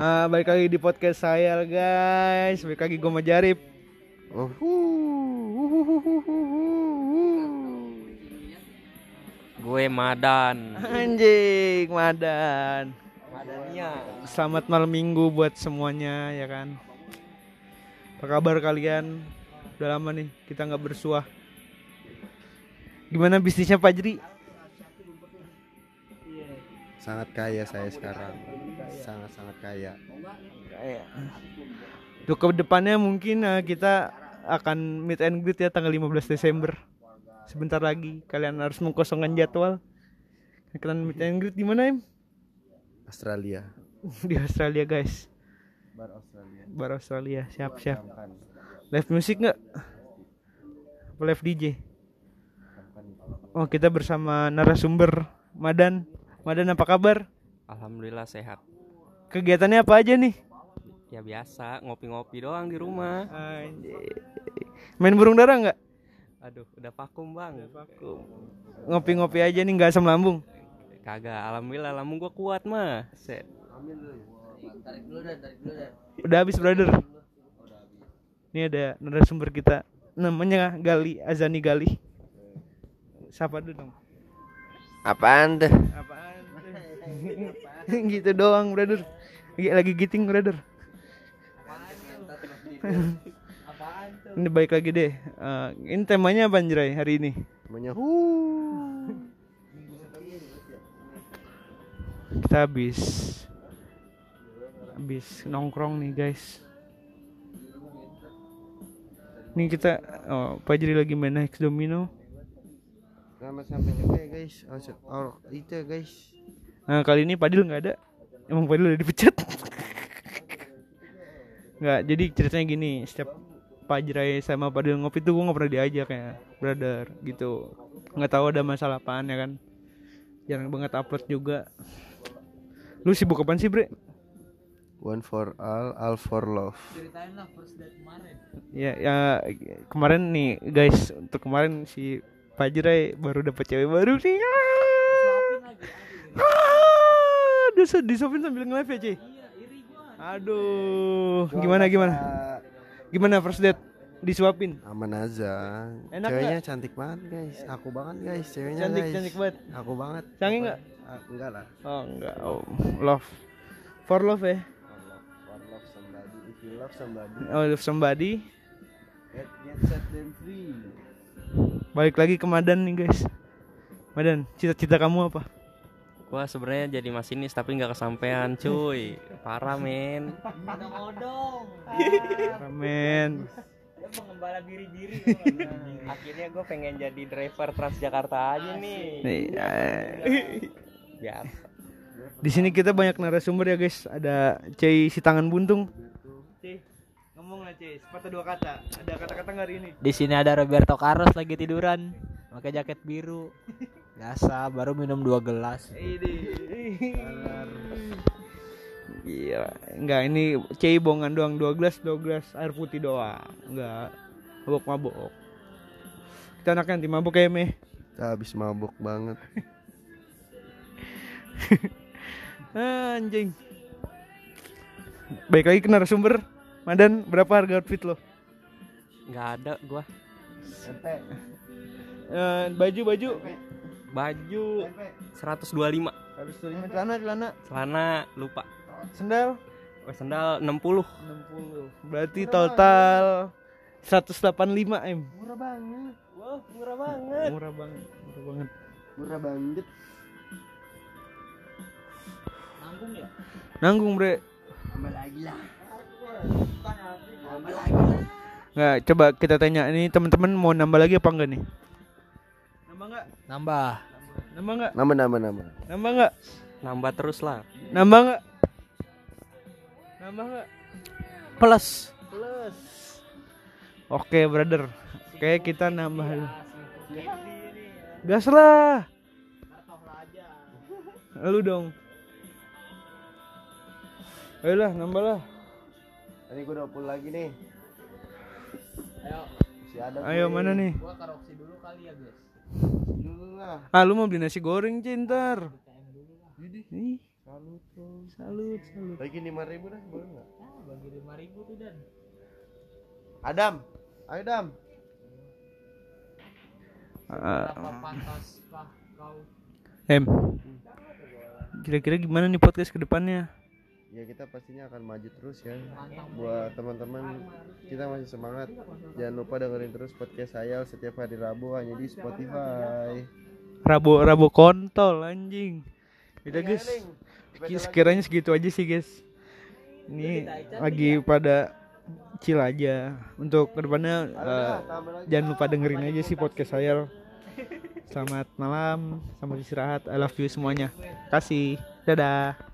Ah, balik lagi di podcast saya guys. Balik lagi gue Majarip. Oh, Gue Madan. Anjing, Madan. Madania. Selamat malam minggu buat semuanya ya kan. Apa kabar kalian? Udah lama nih kita nggak bersuah. Gimana bisnisnya Pak Jri? Sangat kaya saya sekarang. Sangat-sangat kaya. Kayak. Untuk ke depannya mungkin eh, kita akan meet and greet ya tanggal 15 Desember. Sebentar lagi kalian harus mengkosongkan jadwal. Kalian meet and greet di mana em? Australia. Di Australia guys. Bar Australia. Bar Australia. Siap siap. Live music nggak? Live DJ? Oh kita bersama narasumber Madan. Madan apa kabar? Alhamdulillah sehat. Kegiatannya apa aja nih? Ya biasa, ngopi-ngopi doang di rumah. Main burung dara nggak? Aduh, udah vakum bang. Ngopi-ngopi aja nih nggak asam lambung. Kagak, alhamdulillah lambung gua kuat mah. Set. Udah habis brother. Ini ada narasumber kita namanya Gali Azani Gali. Siapa dulu dong? Apaan tuh? Apaan? gitu doang brother. Lagi, lagi giting brother. ini baik lagi deh. Eh, ini temanya apa Anjray hari ini? Namanya Kita habis habis nongkrong nih guys. Nih kita oh, Pak Jri lagi main Hex Domino. Selamat sampai juga ya guys. Oh, itu guys. Nah kali ini Padil nggak ada. Emang Padil udah dipecat. Nggak. Jadi ceritanya gini. Setiap Pak Jrai sama Padil ngopi tuh gue nggak pernah diajak ya, brother. Gitu. Nggak tahu ada masalah apaan ya kan. Jarang banget upload juga. Lu sibuk apaan sih bre? One for all, all for love. Ya, ya kemarin nih guys untuk kemarin si Pak baru dapet cewek baru nih. Ah, Disa disuapin sambil nge-live ya, Ci? Aduh, gimana gimana? Gimana first date? Disuapin. Aman aja. Enak Ceweknya cantik banget guys. Aku banget guys. Ceweknya Cantik, guys. cantik banget. Aku banget. Canggih nggak? Ah, enggak lah. Oh, enggak. Oh, love. For love ya. For love, for love somebody. If you love somebody, Oh, love somebody. get, get set them free. Balik lagi ke Madan nih, guys. Madan, cita-cita kamu apa? Gua sebenarnya jadi masinis tapi nggak kesampaian, cuy. Parah, men. Ramen. pengembala biri-biri. Akhirnya gue pengen jadi driver Transjakarta aja nih. Nih, eh. Biasa. Di sini kita banyak narasumber ya, guys. Ada Cei si tangan buntung. Cei, ngomong lah Cei, sepatah dua kata. Ada kata-kata nggak hari ini? Di sini ada Roberto Carlos lagi tiduran, pakai jaket biru. Biasa, baru minum dua gelas. Iya, enggak ini cei bongan doang dua gelas, dua gelas air putih doang. Enggak mabok mabok. Kita anaknya anti mabok ya meh. Kita habis mabuk banget. Anjing. Baik lagi ke narasumber. Madan, berapa harga outfit lo? Nggak ada gua. Eh, baju baju Baju 125. harus terima celana celana Celana lupa. sendal Oh, sendal 60. 60 berarti total 185 m Murah banget. Wah, murah banget. murah banget murah banget Murah banget. Nanggung ya? nanggung bre Tambah lagi lah. nggak coba kita tanya ini teman-teman mau nambah lagi apa enggak nih nggak Nambah. nambah nggak Nama nama nama. nambah nggak Nambah terus lah. nambah nggak nambah nggak Plus. plus oke brother oke kita nambah gas lah lu dong ayolah nambah lah Tadi gua 20 lagi nih. Ayo, Masih ada. ayo mana nih gua karoksi dulu kali ya, guys. Ah lu mau beli nasi goreng cintar Ih, salut salut salut. Lagi lima ribu dah boleh nggak? Ah, bagi lima ribu tuh dan. Adam. Ayo Adam Ah, berapa pantaskah kau? Em. Kira-kira gimana nih podcast ke depannya ya kita pastinya akan maju terus ya. Buat teman-teman kita masih semangat. Jangan lupa dengerin terus podcast saya setiap hari Rabu hanya di Spotify. Rabo rabo kontol anjing. Udah guys sekiranya segitu aja sih guys ini lagi pada chill aja. Untuk ke depannya eh, jangan lupa dengerin aja sih podcast saya. Selamat malam selamat istirahat. I love you semuanya. Kasih. Dadah